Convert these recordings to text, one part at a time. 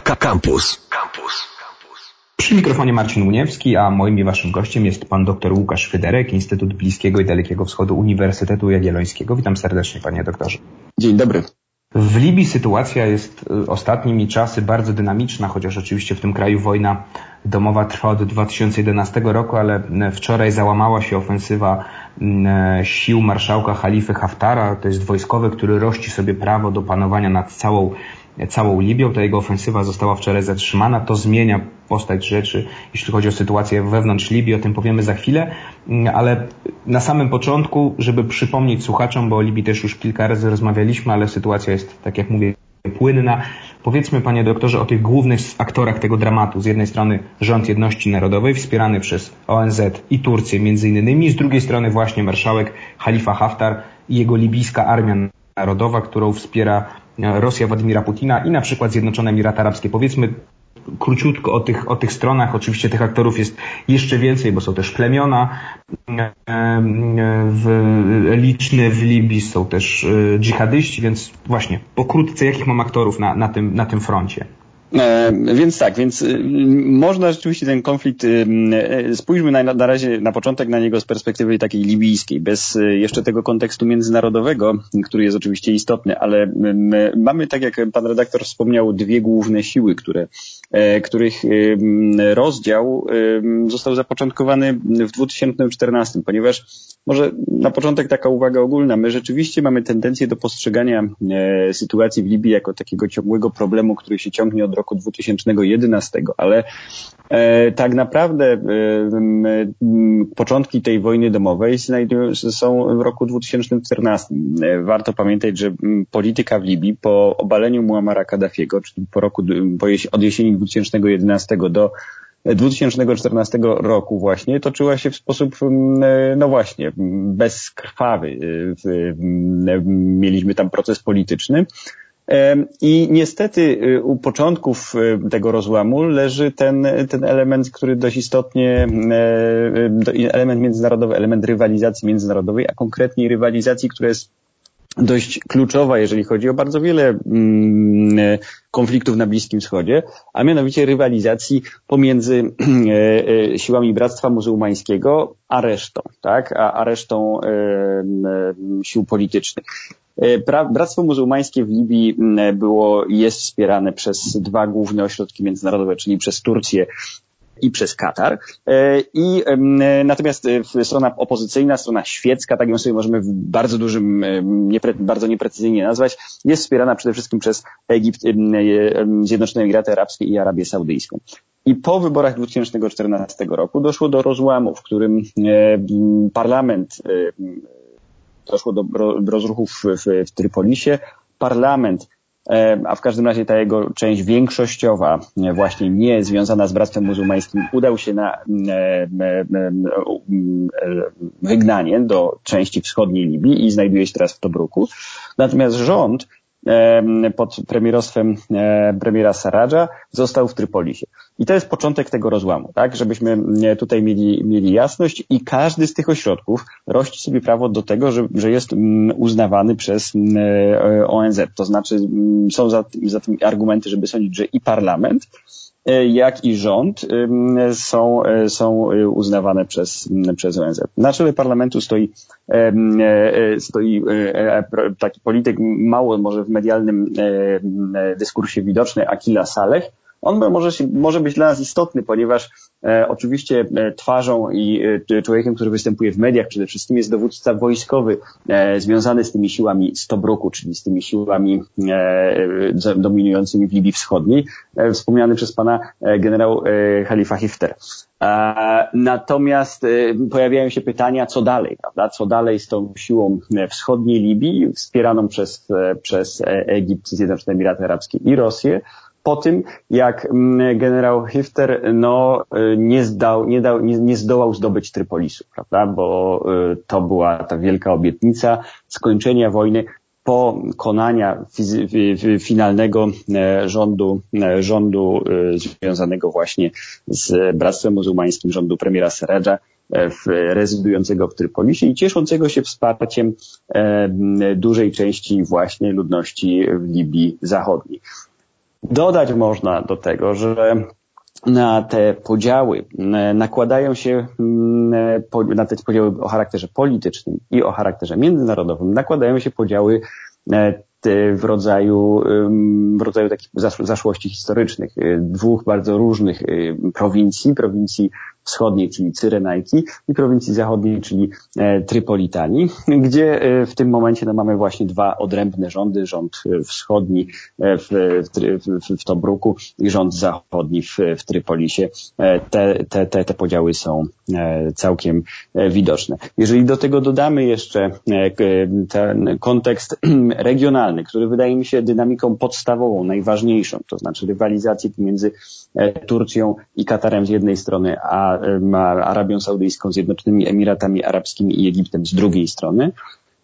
Campus. Campus. Przy mikrofonie Marcin Uniewski, a moim i waszym gościem jest pan dr Łukasz Fyderek, Instytut Bliskiego i Dalekiego Wschodu Uniwersytetu Jagiellońskiego. Witam serdecznie panie doktorze. Dzień dobry. W Libii sytuacja jest y, ostatnimi czasy bardzo dynamiczna, chociaż oczywiście w tym kraju wojna domowa trwa od 2011 roku, ale y, wczoraj załamała się ofensywa y, sił marszałka Halify Haftara. To jest wojskowy, który rości sobie prawo do panowania nad całą całą Libią. Ta jego ofensywa została wczoraj zatrzymana. To zmienia postać rzeczy, jeśli chodzi o sytuację wewnątrz Libii. O tym powiemy za chwilę. Ale na samym początku, żeby przypomnieć słuchaczom, bo o Libii też już kilka razy rozmawialiśmy, ale sytuacja jest, tak jak mówię, płynna. Powiedzmy, panie doktorze, o tych głównych aktorach tego dramatu. Z jednej strony rząd jedności narodowej, wspierany przez ONZ i Turcję między innymi, z drugiej strony właśnie marszałek Halifa Haftar i jego libijska armia narodowa, którą wspiera Rosja Władimira Putina i na przykład Zjednoczone Emiraty Arabskie. Powiedzmy króciutko o tych, o tych stronach. Oczywiście tych aktorów jest jeszcze więcej, bo są też plemiona w, liczne w Libii, są też e, dżihadyści, więc właśnie pokrótce jakich mam aktorów na, na, tym, na tym froncie. E, więc tak, więc y, można rzeczywiście ten konflikt, y, y, spójrzmy na, na razie na początek na niego z perspektywy takiej libijskiej, bez jeszcze tego kontekstu międzynarodowego, który jest oczywiście istotny, ale mamy, tak jak pan redaktor wspomniał, dwie główne siły, które, e, których rozdział został zapoczątkowany w 2014, ponieważ może na początek taka uwaga ogólna. My rzeczywiście mamy tendencję do postrzegania e, sytuacji w Libii jako takiego ciągłego problemu, który się ciągnie od roku 2011, ale e, tak naprawdę e, początki tej wojny domowej znajdują, są w roku 2014. Warto pamiętać, że polityka w Libii po obaleniu Muammara Kaddafiego, czyli po roku, po od jesieni 2011 do 2014 roku właśnie toczyła się w sposób, no właśnie, bezkrwawy. Mieliśmy tam proces polityczny. I niestety y, u początków y, tego rozłamu leży ten, ten element, który dość istotnie, y, element międzynarodowy, element rywalizacji międzynarodowej, a konkretniej rywalizacji, która jest dość kluczowa, jeżeli chodzi o bardzo wiele mm, konfliktów na Bliskim Wschodzie, a mianowicie rywalizacji pomiędzy e, e, siłami Bractwa Muzułmańskiego a resztą, tak, a, a resztą e, sił politycznych. Bractwo Muzułmańskie w Libii było, jest wspierane przez dwa główne ośrodki międzynarodowe, czyli przez Turcję i przez Katar. E, I natomiast e, strona opozycyjna, strona świecka, tak ją sobie możemy w bardzo dużym, niepre, bardzo nieprecyzyjnie nazwać, jest wspierana przede wszystkim przez Egipt, Zjednoczone Emiraty Arabskie i Arabię Saudyjską. I po wyborach 2014 roku doszło do rozłamu, w którym parlament, doszło do rozruchów w, Trypolisie, parlament E, a w każdym razie ta jego część większościowa, e, właśnie nie związana z Bractwem Muzułmańskim, udał się na e, wygnanie do części wschodniej Libii i znajduje się teraz w Tobruku. Natomiast rząd pod premierostwem premiera Saradża został w Trypolisie. I to jest początek tego rozłamu, tak? Żebyśmy tutaj mieli, mieli jasność i każdy z tych ośrodków rości sobie prawo do tego, że, że jest uznawany przez ONZ. To znaczy są za, za tym argumenty, żeby sądzić, że i parlament, e, jak i rząd są, e, są uznawane przez, przez ONZ. Na czele parlamentu stoi, e, stoi taki polityk mało może w medialnym dyskursie widoczny, Akila Saleh, on może, się, może być dla nas istotny, ponieważ e, oczywiście e, twarzą i e, człowiekiem, który występuje w mediach przede wszystkim jest dowódca wojskowy e, związany z tymi siłami Stobruku, czyli z tymi siłami e, dominującymi w Libii Wschodniej, e, wspomniany przez pana generał Khalifa Hifter. Natomiast pojawiają się pytania, co dalej, prawda? Co dalej z tą siłą wschodniej Libii, wspieraną przez, przez Egipt, Zjednoczone Emiraty Arabskie i Rosję, po tym, jak mm, generał Hifter no, y, nie, zdał, nie, dał, nie, nie zdołał zdobyć Trypolisu, prawda? bo y, to była ta wielka obietnica skończenia wojny, pokonania finalnego e, rządu, e, rządu y, związanego właśnie z Bractwem Muzułmańskim, rządu premiera Seredża, e, rezydującego w Trypolisie i cieszącego się wsparciem dużej części właśnie ludności w Libii Zachodniej. Dodać można do tego, że na te podziały nakładają się, na te podziały o charakterze politycznym i o charakterze międzynarodowym, nakładają się podziały w rodzaju, w rodzaju takich zaszłości historycznych dwóch bardzo różnych prowincji, prowincji wschodniej, czyli Cyrenajki i prowincji zachodniej, czyli e, Trypolitanii, gdzie e, w tym momencie no, mamy właśnie dwa odrębne rządy, rząd wschodni e, w, w, w Tobruku i rząd zachodni w, w Trypolisie. Te, te, te, te podziały są całkiem widoczne. Jeżeli do tego dodamy jeszcze ten kontekst regionalny, który wydaje mi się dynamiką podstawową, najważniejszą, to znaczy rywalizację pomiędzy Turcją i Katarem z jednej strony, a Arabią Saudyjską, Zjednoczonymi Emiratami Arabskimi i Egiptem z drugiej strony.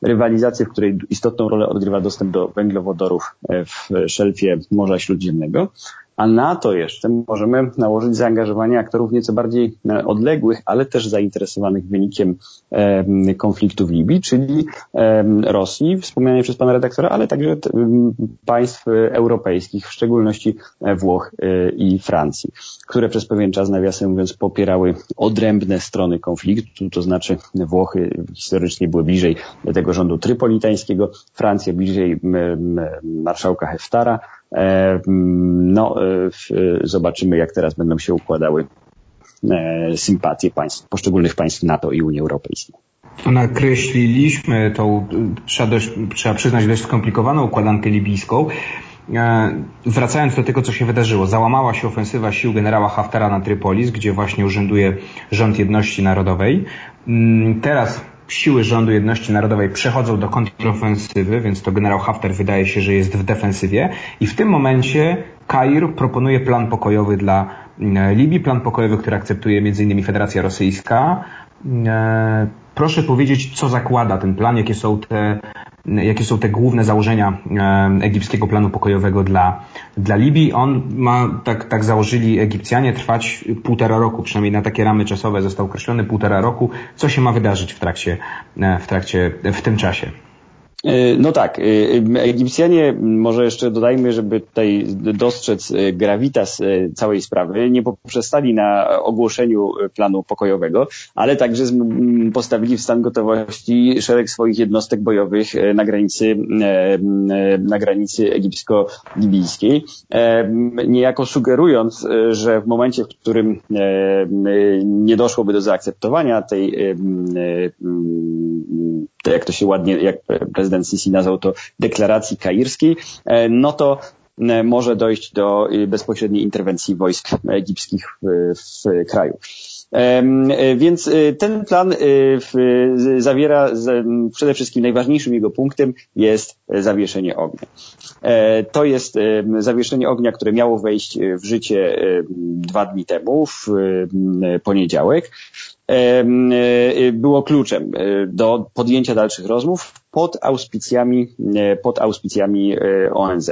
Rywalizację, w której istotną rolę odgrywa dostęp do węglowodorów e, w szelfie Morza Śródziemnego. A na to jeszcze możemy nałożyć zaangażowanie aktorów nieco bardziej e, odległych, ale też zainteresowanych wynikiem konfliktu w Libii, czyli Rosji, wspomnianej przez pana redaktora, ale także państw europejskich, w szczególności e, Włoch e, i Francji, które przez pewien czas, nawiasem mówiąc, popierały odrębne strony konfliktu, to znaczy Włochy historycznie były bliżej tego rządu trypolitańskiego, Francja bliżej marszałka Heftara, E, no, e, zobaczymy, jak teraz będą się układały e, sympatie państw, poszczególnych państw NATO i Unii Europejskiej. Nakreśliliśmy tą, trzeba, dość, trzeba przyznać, dość skomplikowaną układankę libijską. Wracając do tego, co się wydarzyło, załamała się ofensywa sił generała Haftara na Trypolis, gdzie właśnie urzęduje rząd jedności narodowej. Mm, teraz siły rządu jedności narodowej przechodzą do kontrofensywy, więc to generał Haftar wydaje się, że jest w defensywie i w tym momencie Kair proponuje plan pokojowy dla mm, Libii, plan pokojowy, który akceptuje m.in. Federacja Rosyjska. E, proszę powiedzieć, co zakłada ten plan, jakie są te jakie są te główne założenia e, egipskiego planu pokojowego dla, dla Libii. On ma, tak, tak założyli Egipcjanie, trwać półtora roku, przynajmniej na takie ramy czasowe został określony półtora roku. Co się ma wydarzyć w trakcie, e, w trakcie, w tym czasie? E, no tak, e, Egipcjanie, może jeszcze dodajmy, żeby tutaj dostrzec e, gravitas całej sprawy, nie poprzestali na ogłoszeniu planu pokojowego, ale także postawili w stan gotowości szereg swoich jednostek bojowych na granicy, na granicy egipsko-libijskiej, niejako sugerując, że w momencie, w którym nie doszłoby do zaakceptowania tej, jak to się ładnie, jak prezydent prezydent Sisi nazwał to deklaracji kairskiej, e, no to e, może dojść do e, bezpośredniej interwencji wojsk egipskich w, w kraju. Więc ten plan zawiera przede wszystkim najważniejszym jego punktem jest zawieszenie ognia. To jest zawieszenie ognia, które miało wejść w życie dwa dni temu, w poniedziałek. E, było kluczem e, do podjęcia dalszych rozmów pod auspicjami, pod auspicjami ONZ.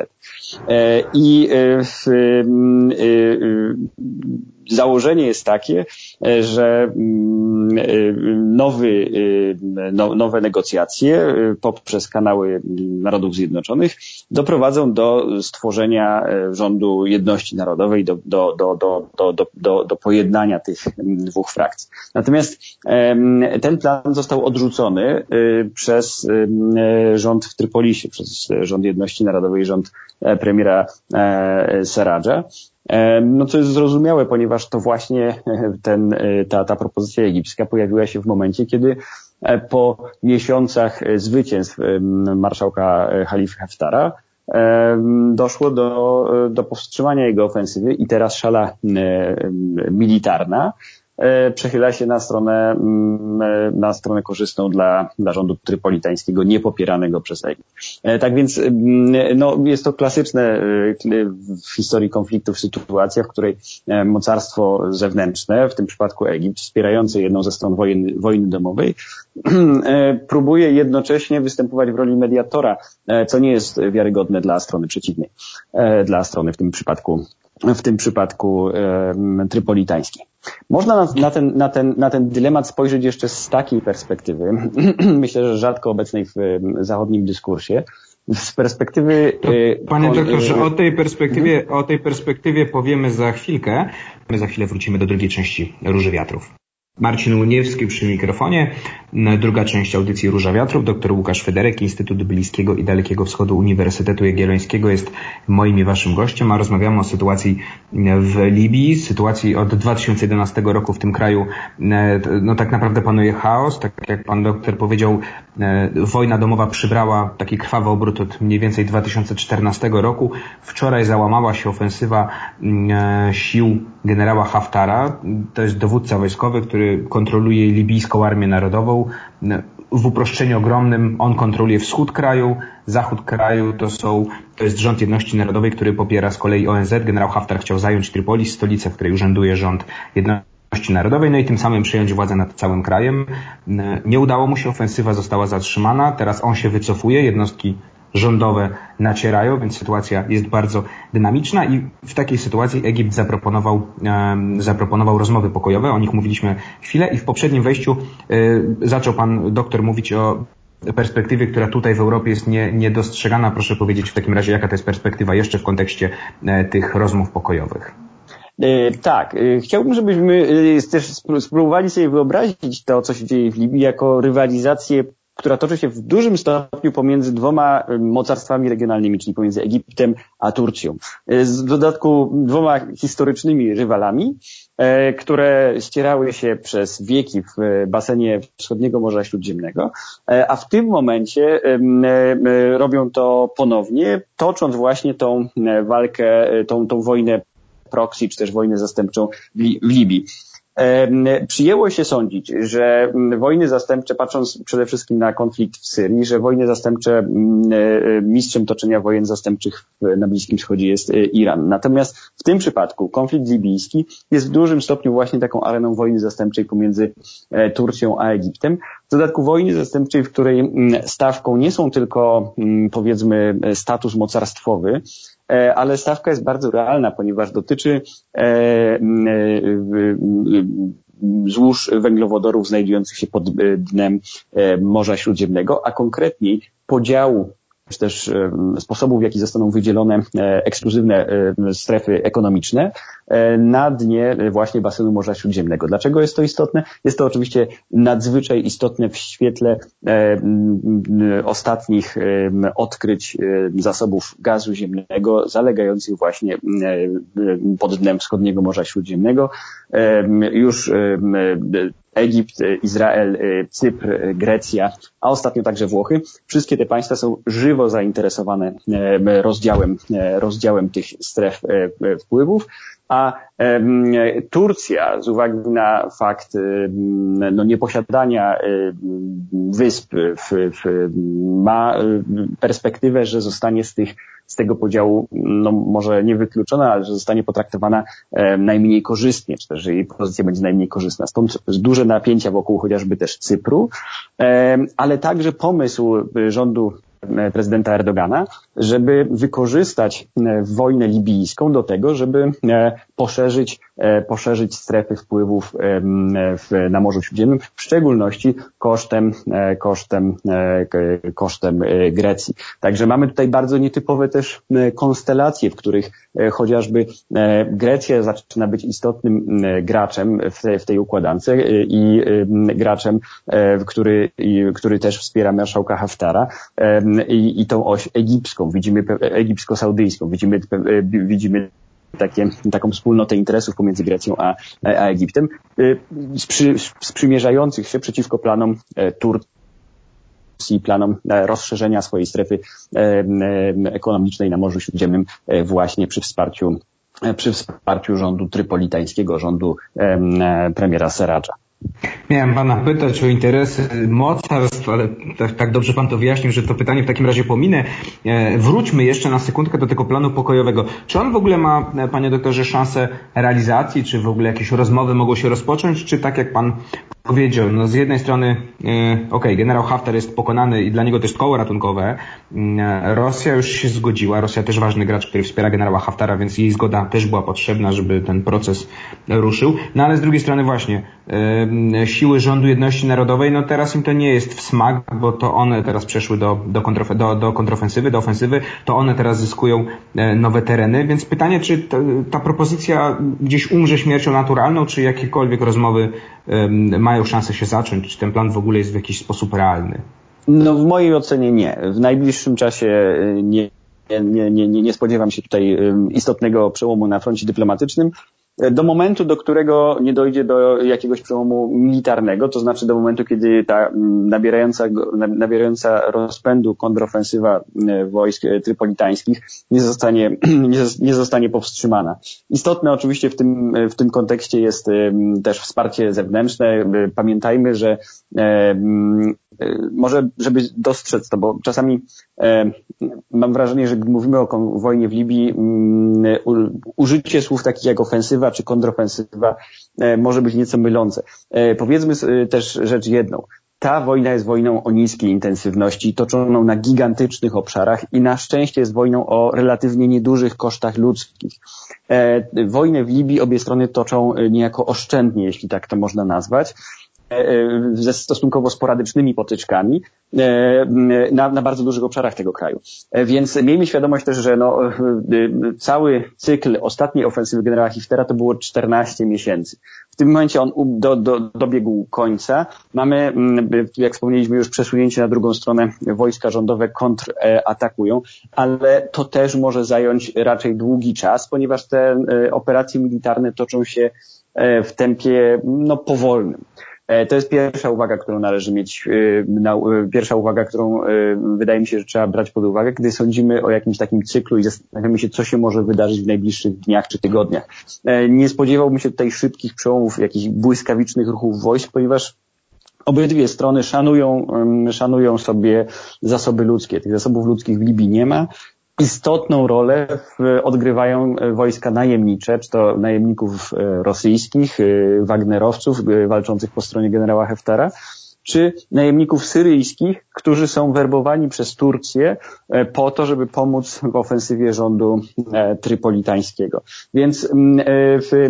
I w, założenie jest takie, że mm, nowy, no, nowe negocjacje poprzez kanały Narodów Zjednoczonych doprowadzą do stworzenia rządu jedności narodowej, do, do, do, do, do, do, do pojednania tych dwóch frakcji. Natomiast ten plan został odrzucony przez rząd w Trypolisie, przez rząd Jedności Narodowej, rząd e, premiera e, Saradża. No co jest zrozumiałe, ponieważ to właśnie ten, e, ta, ta propozycja egipska pojawiła się w momencie, kiedy po miesiącach zwycięstw marszałka Halify Haftara doszło do, do powstrzymania jego ofensywy i teraz szala militarna E, przechyla się na stronę, mm, e, na stronę korzystną dla, dla rządu trypolitańskiego, niepopieranego przez Egipt. E, tak więc mm, no, jest to klasyczne w historii konfliktów sytuacja, w której mocarstwo zewnętrzne, w tym przypadku Egipt, wspierające jedną ze stron wojny, wojny domowej, próbuje jednocześnie występować w roli mediatora, co nie jest wiarygodne dla strony przeciwnej, dla strony w tym przypadku w tym przypadku trypolitańskiej. Można na, na, ten, na, ten, na ten dylemat spojrzeć jeszcze z takiej perspektywy, myślę, że rzadko obecnej w zachodnim dyskursie, Z perspektywy... To, panie doktorze, o tej perspektywie, mhm. o tej perspektywie powiemy za chwilkę. My za chwilę wrócimy do drugiej części Róży Wiatrów. Marcin Uniewski przy mikrofonie. Druga część audycji Róża Wiatrów. Dr Łukasz Federek, Instytut Bliskiego i Dalekiego Wschodu Uniwersytetu Jagiellońskiego jest moim i waszym gościem, a rozmawiamy o sytuacji w Libii, sytuacji od 2011 roku w tym kraju. No tak naprawdę panuje chaos, tak jak pan doktor powiedział, wojna domowa przybrała taki krwawy obrót od mniej więcej 2014 roku. Wczoraj załamała się ofensywa sił generała Haftara. To jest dowódca wojskowy, który kontroluje libijską armię narodową. W uproszczeniu ogromnym on kontroluje wschód kraju, zachód kraju to są, to jest rząd jedności narodowej, który popiera z kolei ONZ. Generał Haftar chciał zająć Tripolis, stolicę, w której urzęduje rząd jedności narodowej, no i tym samym przejąć władzę nad całym krajem. Nie udało mu się, ofensywa została zatrzymana, teraz on się wycofuje, jednostki rządowe nacierają, więc sytuacja jest bardzo dynamiczna i w takiej sytuacji Egipt zaproponował, zaproponował rozmowy pokojowe, o nich mówiliśmy chwilę i w poprzednim wejściu e, zaczął pan doktor mówić o perspektywie, która tutaj w Europie jest nie, niedostrzegana. Proszę powiedzieć w takim razie, jaka to jest perspektywa jeszcze w kontekście e, tych rozmów pokojowych. E, tak, chciałbym, żebyśmy też spróbowali sobie wyobrazić to, co się dzieje w Libii, jako rywalizację która toczy się w dużym stopniu pomiędzy dwoma mocarstwami regionalnymi, czyli pomiędzy Egiptem a Turcją. W dodatku dwoma historycznymi rywalami, e, które ścierały się przez wieki w basenie wschodniego Morza Śródziemnego, e, a w tym momencie robią to ponownie, tocząc właśnie tą walkę, tą, tą wojnę proxy, czy też wojnę zastępczą w Libii. Przyjęło się sądzić, że wojny zastępcze, patrząc przede wszystkim na konflikt w Syrii, że wojny zastępcze, mistrzem toczenia wojen zastępczych na Bliskim Wschodzie jest e, Iran. Natomiast w tym przypadku konflikt libijski jest w dużym stopniu właśnie taką areną wojny zastępczej pomiędzy e, Turcją a Egiptem. W dodatku wojny zastępczej, w której stawką nie są tylko powiedzmy status mocarstwowy, E, ale stawka jest bardzo realna, ponieważ dotyczy e, e, złóż węglowodorów znajdujących się pod dnem Morza Śródziemnego, a konkretniej podziału czy też sposobów, w jaki zostaną wydzielone ekskluzywne strefy ekonomiczne na dnie właśnie basenu Morza Śródziemnego. Dlaczego jest to istotne? Jest to oczywiście nadzwyczaj istotne w świetle ostatnich odkryć zasobów gazu ziemnego zalegających właśnie pod dnem wschodniego Morza Śródziemnego. Już Egipt, Izrael, Cypr, Grecja, a ostatnio także Włochy. Wszystkie te państwa są żywo zainteresowane rozdziałem, rozdziałem tych stref wpływów a Turcja z uwagi na fakt no, nieposiadania wysp w, w, ma perspektywę, że zostanie z tych z tego podziału, no może nie wykluczona, ale że zostanie potraktowana najmniej korzystnie, czy też, jej pozycja będzie najmniej korzystna. Stąd duże napięcia wokół chociażby też Cypru, ale także pomysł rządu prezydenta Erdogana, żeby wykorzystać e, wojnę libijską do tego, żeby e, poszerzyć, poszerzyć strefy wpływów w, na Morzu Śródziemnym, w szczególności kosztem, kosztem, kosztem Grecji. Także mamy tutaj bardzo nietypowe też konstelacje, w których chociażby Grecja zaczyna być istotnym graczem w, tej, w tej układance i graczem, który, który też wspiera marszałka Haftara i, i tą oś egipską, widzimy egipsko-saudyjską, widzimy, widzimy takie, taką wspólnotę interesów pomiędzy Grecją a, a Egiptem, y, sprzy, sprzymierzających się przeciwko planom e, Turcji, planom e, rozszerzenia swojej strefy e, ekonomicznej na Morzu Śródziemnym właśnie przy wsparciu, przy wsparciu rządu trypolitańskiego, rządu premiera Seradża. Miałem pana pytać o interesy mocarstw, ale tak, tak, dobrze pan to wyjaśnił, że to pytanie w takim razie pominę. E, wróćmy jeszcze na sekundkę do tego planu pokojowego. Czy on w ogóle ma, e, panie doktorze, szansę realizacji, czy w ogóle jakieś rozmowy mogą się rozpocząć, czy tak jak pan powiedział, no z jednej strony, e, okej, okay, generał Haftar jest pokonany i dla niego też koło ratunkowe. Rosja już się zgodziła, Rosja też ważny gracz, który wspiera generała Haftara, więc jej zgoda też była potrzebna, żeby ten proces ruszył. No ale z drugiej strony właśnie, siły rządu jedności narodowej, no teraz im to nie jest w smak, bo to one teraz przeszły do, do, kontrof do, do kontrofensywy, do ofensywy, to one teraz zyskują e, nowe tereny, więc pytanie, czy ta, ta propozycja gdzieś umrze śmiercią naturalną, czy jakiekolwiek rozmowy mają szansę się zacząć, czy ten plan w ogóle jest w jakiś sposób realny? No w mojej ocenie nie. W najbliższym czasie e, nie nie, nie, nie, nie spodziewam się tutaj istotnego przełomu na froncie dyplomatycznym do momentu, do którego nie dojdzie do jakiegoś przełomu militarnego, to znaczy do momentu, kiedy ta mm, nabierająca, nabierająca rozpędu kontrofensywa e, wojsk e, trypolitańskich nie zostanie, nie zostanie powstrzymana. Istotne oczywiście w tym, w tym kontekście jest też wsparcie zewnętrzne. Pamiętajmy, że mm, e, może, żeby dostrzec to, bo czasami mam wrażenie, że gdy mówimy o wojnie w Libii, mm, użycie słów takich jak ofensywa czy kontrofensywa e, może być nieco mylące. E, powiedzmy e, też rzecz jedną. Ta wojna jest wojną o niskiej intensywności, toczoną na gigantycznych obszarach i na szczęście jest wojną o relatywnie niedużych kosztach ludzkich. Wojnę w Libii obie strony toczą niejako oszczędnie, jeśli tak to można nazwać. E, e, ze stosunkowo sporadycznymi potyczkami e, na, na bardzo dużych obszarach tego kraju. Więc miejmy świadomość też, że no, cały cykl ostatniej ofensywy generała Hiftera to było 14 miesięcy. W tym momencie on do, do, dobiegł końca. Mamy, jak wspomnieliśmy już, przesunięcie na drugą stronę. Wojska rządowe kontratakują, ale to też może zająć raczej długi czas, ponieważ te operacje militarne toczą się w tempie no, powolnym. E, to jest pierwsza uwaga, którą należy mieć, e, e, pierwsza uwaga, którą wydaje mi się, że trzeba brać pod uwagę, gdy sądzimy o jakimś takim cyklu i zastanawiamy się, co się może wydarzyć w najbliższych dniach czy tygodniach. Nie spodziewałbym się tutaj szybkich przełomów, jakichś błyskawicznych ruchów wojsk, ponieważ Obydwie strony szanują, szanują sobie zasoby ludzkie. Tych zasobów ludzkich w Libii nie ma istotną rolę odgrywają e, wojska najemnicze, czy to najemników e, rosyjskich, e, Wagnerowców walczących po stronie generała Heftara, czy najemników syryjskich, którzy są werbowani przez Turcję po to, żeby pomóc w ofensywie rządu trypolitańskiego. Więc mm,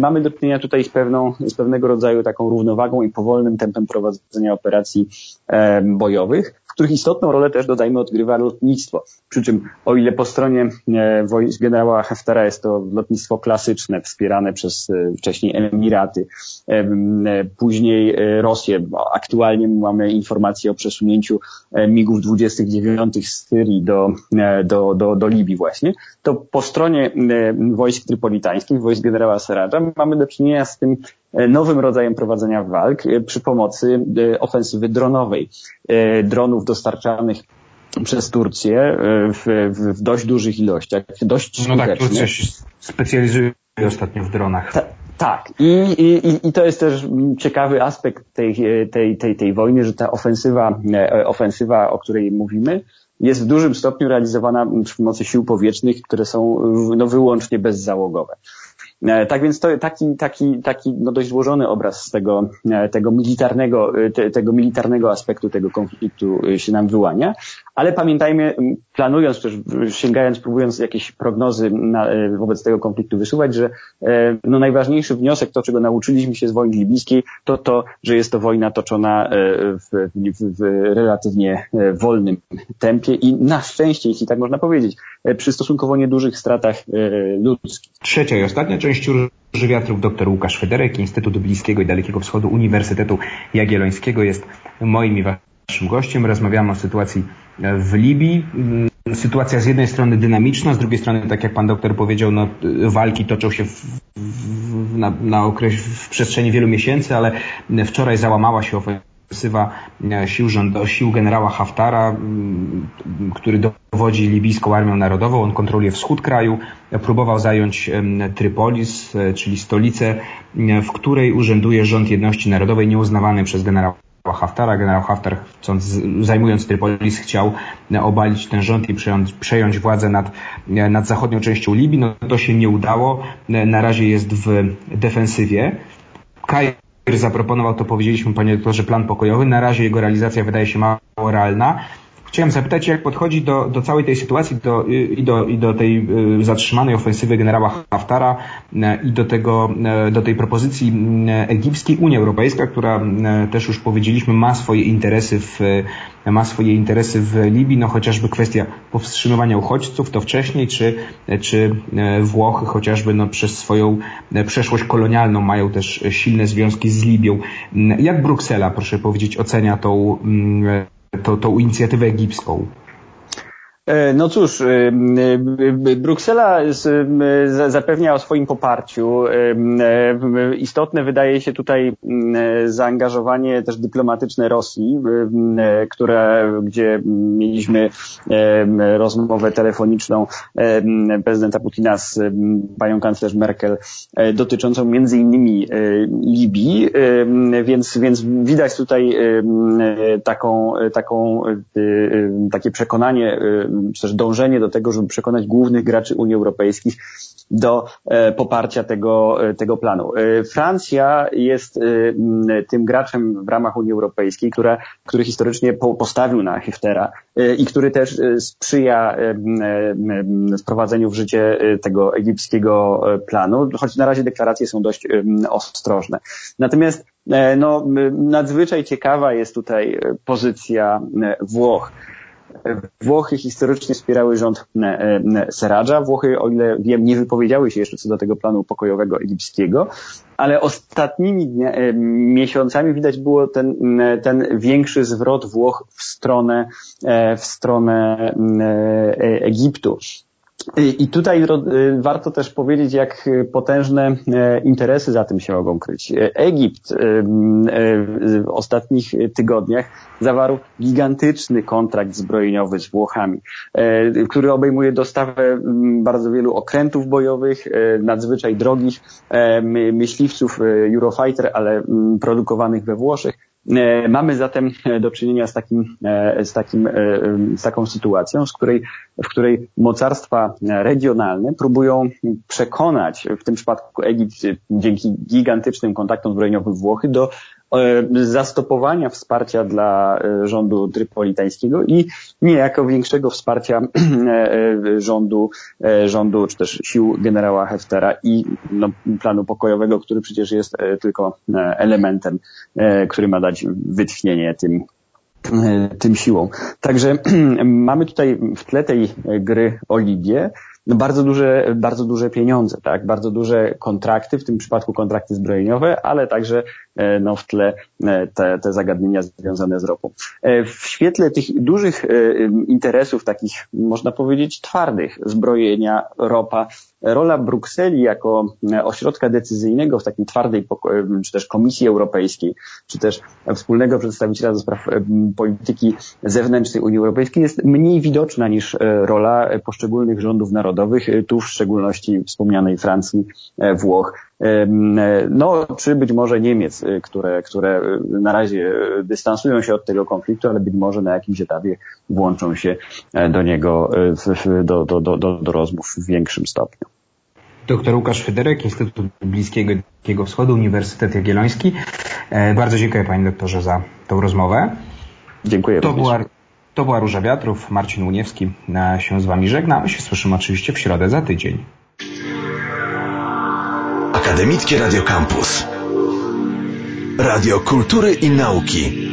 mamy do czynienia tutaj z, pewną, z pewnego rodzaju taką równowagą i powolnym tempem prowadzenia operacji bojowych których istotną rolę też dodajmy odgrywa lotnictwo. Przy czym o ile po stronie e, wojsk generała Heftera jest to lotnictwo klasyczne, wspierane przez e, wcześniej Emiraty, e, później Rosję. Aktualnie mamy informacje o przesunięciu MIGów 29 z Syrii do, do, do, do Libii właśnie, to po stronie wojsk trypolitańskich, wojsk generała Seradża mamy do czynienia z tym nowym rodzajem prowadzenia walk e, przy pomocy e, ofensywy dronowej. Dronów dostarczanych przez Turcję w, w dość dużych ilościach, dość No tak, Turcja się specjalizuje ostatnio w dronach. Ta, tak, I, i, i to jest też ciekawy aspekt tej, tej, tej, tej wojny, że ta ofensywa, ofensywa, o której mówimy, jest w dużym stopniu realizowana przy pomocy sił powietrznych, które są no, wyłącznie bezzałogowe. E, tak więc to taki, taki, taki no dość złożony obraz tego, e, tego militarnego, e, te, tego militarnego aspektu tego konfliktu się nam wyłania. Ale pamiętajmy, planując też, sięgając, próbując jakieś prognozy na, wobec tego konfliktu wysuwać, że no najważniejszy wniosek, to czego nauczyliśmy się z wojny libijskiej, to to, że jest to wojna toczona w, w, w relatywnie wolnym tempie i na szczęście, jeśli tak można powiedzieć, przy stosunkowo niedużych stratach ludzkich. Trzecia i ostatnia część Róży Wiatrów dr Łukasz Federek, Instytutu Bliskiego i Dalekiego Wschodu Uniwersytetu Jagiellońskiego jest moim i waszym gościem. Rozmawiamy o sytuacji w Libii. Mm, sytuacja z jednej strony dynamiczna, z drugiej strony, tak jak pan doktor powiedział, no, walki toczą się w, w, na, na okres, w przestrzeni wielu miesięcy, ale wczoraj załamała się ofensywa e, sił, rząd, sił generała Haftara, mm, który dowodzi libijską armią narodową. On kontroluje wschód kraju. Próbował zająć Trypolis, e, czyli stolicę, w której urzęduje rząd jedności narodowej nieuznawany przez generała Haftara. Generał Haftar, chcąc, zajmując Trypolis, chciał e, obalić ten rząd i przejąć, przejąć władzę nad, nad zachodnią częścią Libii. No to się nie udało. Na razie jest w defensywie. Kaj zaproponował, to powiedzieliśmy panie doktorze, plan pokojowy. Na razie jego realizacja wydaje się mało realna. Chciałem zapytać, jak podchodzi do, do całej tej sytuacji do, i, do, i do tej zatrzymanej ofensywy generała Haftara i do, tego, do tej propozycji egipskiej Unia Europejska, która też już powiedzieliśmy ma swoje interesy w, ma swoje interesy w Libii, no chociażby kwestia powstrzymywania uchodźców, to wcześniej, czy, czy Włochy chociażby no, przez swoją przeszłość kolonialną mają też silne związki z Libią. Jak Bruksela, proszę powiedzieć, ocenia tą, tą, tą inicjatywę egipską? E, no cóż, e, e, Bruksela zapewnia o swoim poparciu. Istotne wydaje się tutaj zaangażowanie też dyplomatyczne Rosji, które, gdzie mieliśmy rozmowę telefoniczną prezydenta Putina z panią kanclerz Merkel dotyczącą między innymi Libii, więc, więc widać tutaj taką, taką, takie przekonanie czy też dążenie do tego, żeby przekonać głównych graczy Unii Europejskiej do e, poparcia tego, e, tego planu. E, Francja jest tym graczem w ramach Unii Europejskiej, która, który historycznie postawił na Heftera i który też sprzyja wprowadzeniu w życie tego egipskiego planu, choć na razie deklaracje są dość ostrożne. Natomiast no, nadzwyczaj ciekawa jest tutaj pozycja Włoch. Włochy historycznie wspierały rząd e, e, Seradża. Włochy, o ile wiem, nie wypowiedziały się jeszcze co do tego planu pokojowego egipskiego, ale ostatnimi e, miesiącami widać było ten, ten większy zwrot Włoch w stronę, w stronę Egiptu. I tutaj warto też powiedzieć, jak potężne e, interesy za tym się mogą kryć. Egipt w ostatnich tygodniach zawarł gigantyczny kontrakt zbrojeniowy z Włochami, który obejmuje dostawę bardzo wielu okrętów bojowych, nadzwyczaj drogich, myśliwców Eurofighter, ale produkowanych we Włoszech, mamy zatem e, do czynienia z, takim, e, z, takim, z taką sytuacją, z której, w której mocarstwa regionalne próbują przekonać, w tym przypadku Egipt dzięki gigantycznym kontaktom zbrojeniowym Włochy, do E, zastopowania wsparcia dla e, rządu trypolitańskiego i niejako większego wsparcia e, rządu, rządu czy też sił generała Heftera i no, planu pokojowego, który przecież jest tylko elementem, który ma dać wytchnienie tym tym siłą. Także mamy tutaj w tle tej gry o no bardzo duże, bardzo duże pieniądze, tak? Bardzo duże kontrakty, w tym przypadku kontrakty zbrojeniowe, ale także e, no, w tle e, te, te zagadnienia związane z ropą. E, w świetle tych dużych interesów, takich można powiedzieć twardych, zbrojenia, ropa, rola Brukseli jako ośrodka decyzyjnego w takiej twardej, czy też Komisji Europejskiej, czy też wspólnego przedstawiciela do spraw polityki zewnętrznej Unii Europejskiej jest mniej widoczna niż rola poszczególnych rządów narodowych tu w szczególności wspomnianej Francji, e, Włoch, e, no czy być może Niemiec, które, które na razie dystansują się od tego konfliktu, ale być może na jakimś etapie włączą się e, do niego, do, do, do, do rozmów w większym stopniu. Dr Łukasz Federek, Instytut Bliskiego Dzikiego Wschodu, Uniwersytet Jagielloński. Bardzo dziękuję Panie doktorze za tą rozmowę. Dziękuję to była, to była Róża Wiatrów, Marcin Uniewski się z Wami żegna. My się słyszymy oczywiście w środę za tydzień. Akademickie Radio Campus. Radio Kultury i Nauki.